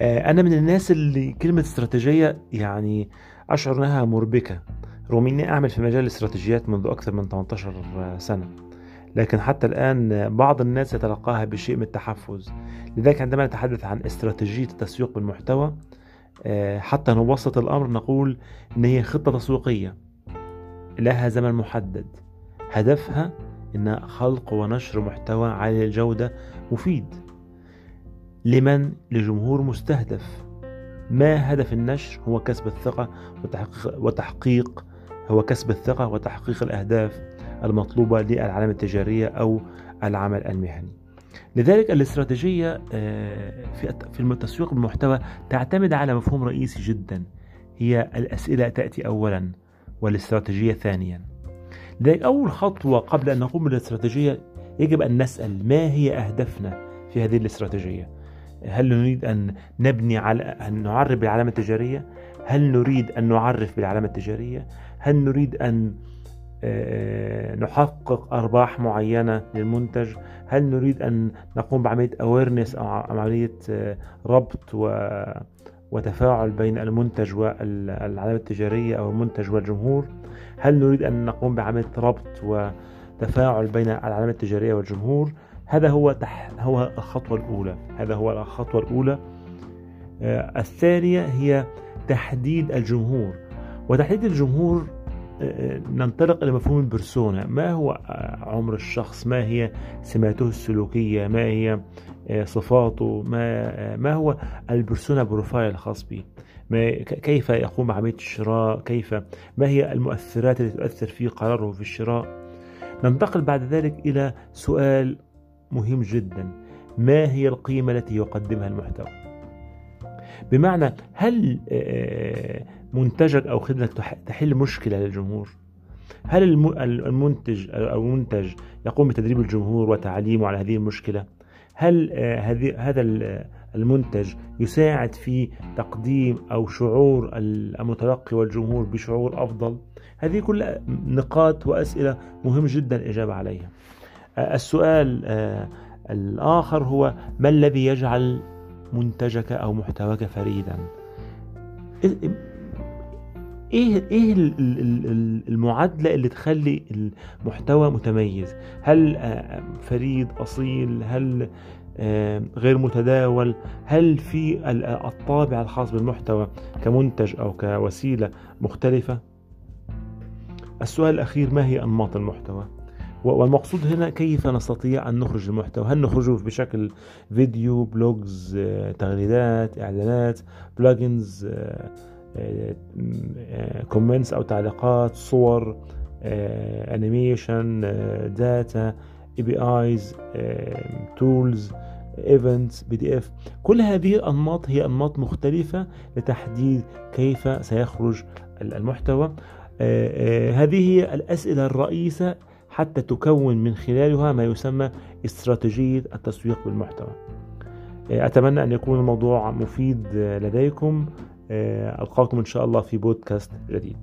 آه، أنا من الناس اللي كلمة استراتيجية يعني أشعر أنها مربكة. رغم أني أعمل في مجال الاستراتيجيات منذ أكثر من 18 سنة. لكن حتى الآن بعض الناس يتلقاها بشيء من التحفز. لذلك عندما نتحدث عن استراتيجية التسويق بالمحتوى آه، حتى نبسط الأمر نقول أن هي خطة تسويقية. لها زمن محدد. هدفها إن خلق ونشر محتوى عالي الجودة مفيد. لمن؟ لجمهور مستهدف. ما هدف النشر؟ هو كسب الثقة وتحقيق, وتحقيق هو كسب الثقة وتحقيق الأهداف المطلوبة للعلامة التجارية أو العمل المهني. لذلك الاستراتيجية آه، في التسويق بالمحتوى تعتمد على مفهوم رئيسي جدا. هي الأسئلة تأتي أولا والاستراتيجية ثانيا. لذلك أول خطوة قبل أن نقوم بالاستراتيجية يجب أن نسأل ما هي أهدافنا في هذه الاستراتيجية. هل نريد أن نبني على أن نعرف بالعلامة التجارية؟ هل نريد أن نعرف بالعلامة التجارية؟ هل نريد أن آه، نحقق أرباح معينة للمنتج؟ هل نريد أن نقوم بعملية awareness أو عملية آه، ربط و وتفاعل بين المنتج والعلامة التجارية أو المنتج والجمهور؟ هل نريد أن نقوم بعملية ربط وتفاعل بين العلامة التجارية والجمهور؟ هذا هو تح... هو الخطوة الأولى. هذا هو الخطوة الأولى. آه الثانية هي تحديد الجمهور. وتحديد الجمهور آه ننطلق إلى مفهوم البرسونا. ما هو عمر الشخص؟ ما هي سماته السلوكية؟ ما هي آه صفاته؟ ما آه ما هو البرسونا بروفايل الخاص به؟ ما كيف يقوم بعملية الشراء؟ كيف ما هي المؤثرات التي تؤثر في قراره في الشراء؟ ننتقل بعد ذلك إلى سؤال مهم جدا. ما هي القيمة التي يقدمها المحتوى؟ بمعنى هل آه، منتجك أو خدمتك تحل مشكلة للجمهور؟ هل المنتج أو المنتج يقوم بتدريب الجمهور وتعليمه على هذه المشكلة؟ هل آه، هذا المنتج يساعد في تقديم أو شعور المتلقي والجمهور بشعور أفضل؟ هذه كلها نقاط وأسئلة مهم جدا الإجابة عليها. السؤال آه، الآخر هو ما الذي يجعل منتجك أو محتواك فريدا؟ إيه إيه المعادلة اللي تخلي المحتوى متميز؟ هل آه، فريد أصيل؟ هل آه، غير متداول؟ هل في الطابع الخاص بالمحتوى كمنتج أو كوسيلة مختلفة؟ السؤال الأخير ما هي أنماط المحتوى؟ والمقصود هنا كيف نستطيع أن نخرج المحتوى؟ هل نخرجه بشكل فيديو blogs آه، تغريدات إعلانات plugins comments أو تعليقات صور انيميشن داتا اي بي ايز تولز ايفنتس بي دي اف كل هذه الأنماط هي أنماط مختلفة لتحديد كيف سيخرج المحتوى. آه، هذه هي الأسئلة الرئيسة حتى تكون من خلالها ما يسمى استراتيجية التسويق بالمحتوى. أتمنى أن يكون الموضوع مفيد لديكم. ألقاكم إن شاء الله في بودكاست جديد.